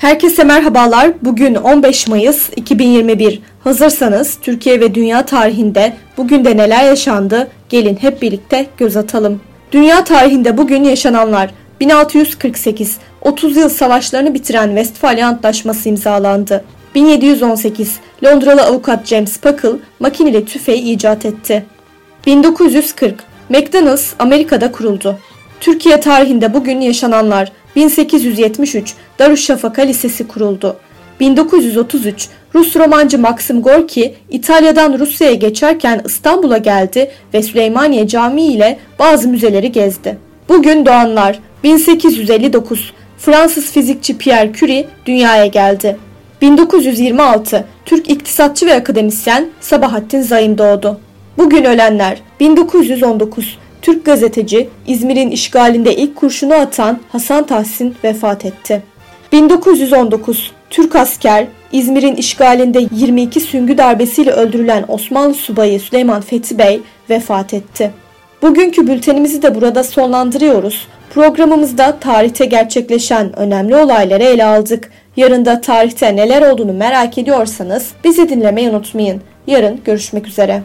Herkese merhabalar. Bugün 15 Mayıs 2021. Hazırsanız Türkiye ve dünya tarihinde bugün de neler yaşandı? Gelin hep birlikte göz atalım. Dünya tarihinde bugün yaşananlar 1648 30 yıl savaşlarını bitiren Westfalia Antlaşması imzalandı. 1718 Londralı avukat James Puckle makineli tüfeği icat etti. 1940 McDonald's Amerika'da kuruldu. Türkiye tarihinde bugün yaşananlar 1873 Darüşşafaka Lisesi kuruldu. 1933 Rus romancı Maxim Gorki İtalya'dan Rusya'ya geçerken İstanbul'a geldi ve Süleymaniye Camii ile bazı müzeleri gezdi. Bugün doğanlar 1859 Fransız fizikçi Pierre Curie dünyaya geldi. 1926 Türk iktisatçı ve akademisyen Sabahattin Zaim doğdu. Bugün ölenler 1919 Türk gazeteci İzmir'in işgalinde ilk kurşunu atan Hasan Tahsin vefat etti. 1919 Türk asker İzmir'in işgalinde 22 süngü darbesiyle öldürülen Osmanlı subayı Süleyman Fethi Bey vefat etti. Bugünkü bültenimizi de burada sonlandırıyoruz. Programımızda tarihte gerçekleşen önemli olayları ele aldık. Yarın da tarihte neler olduğunu merak ediyorsanız bizi dinlemeyi unutmayın. Yarın görüşmek üzere.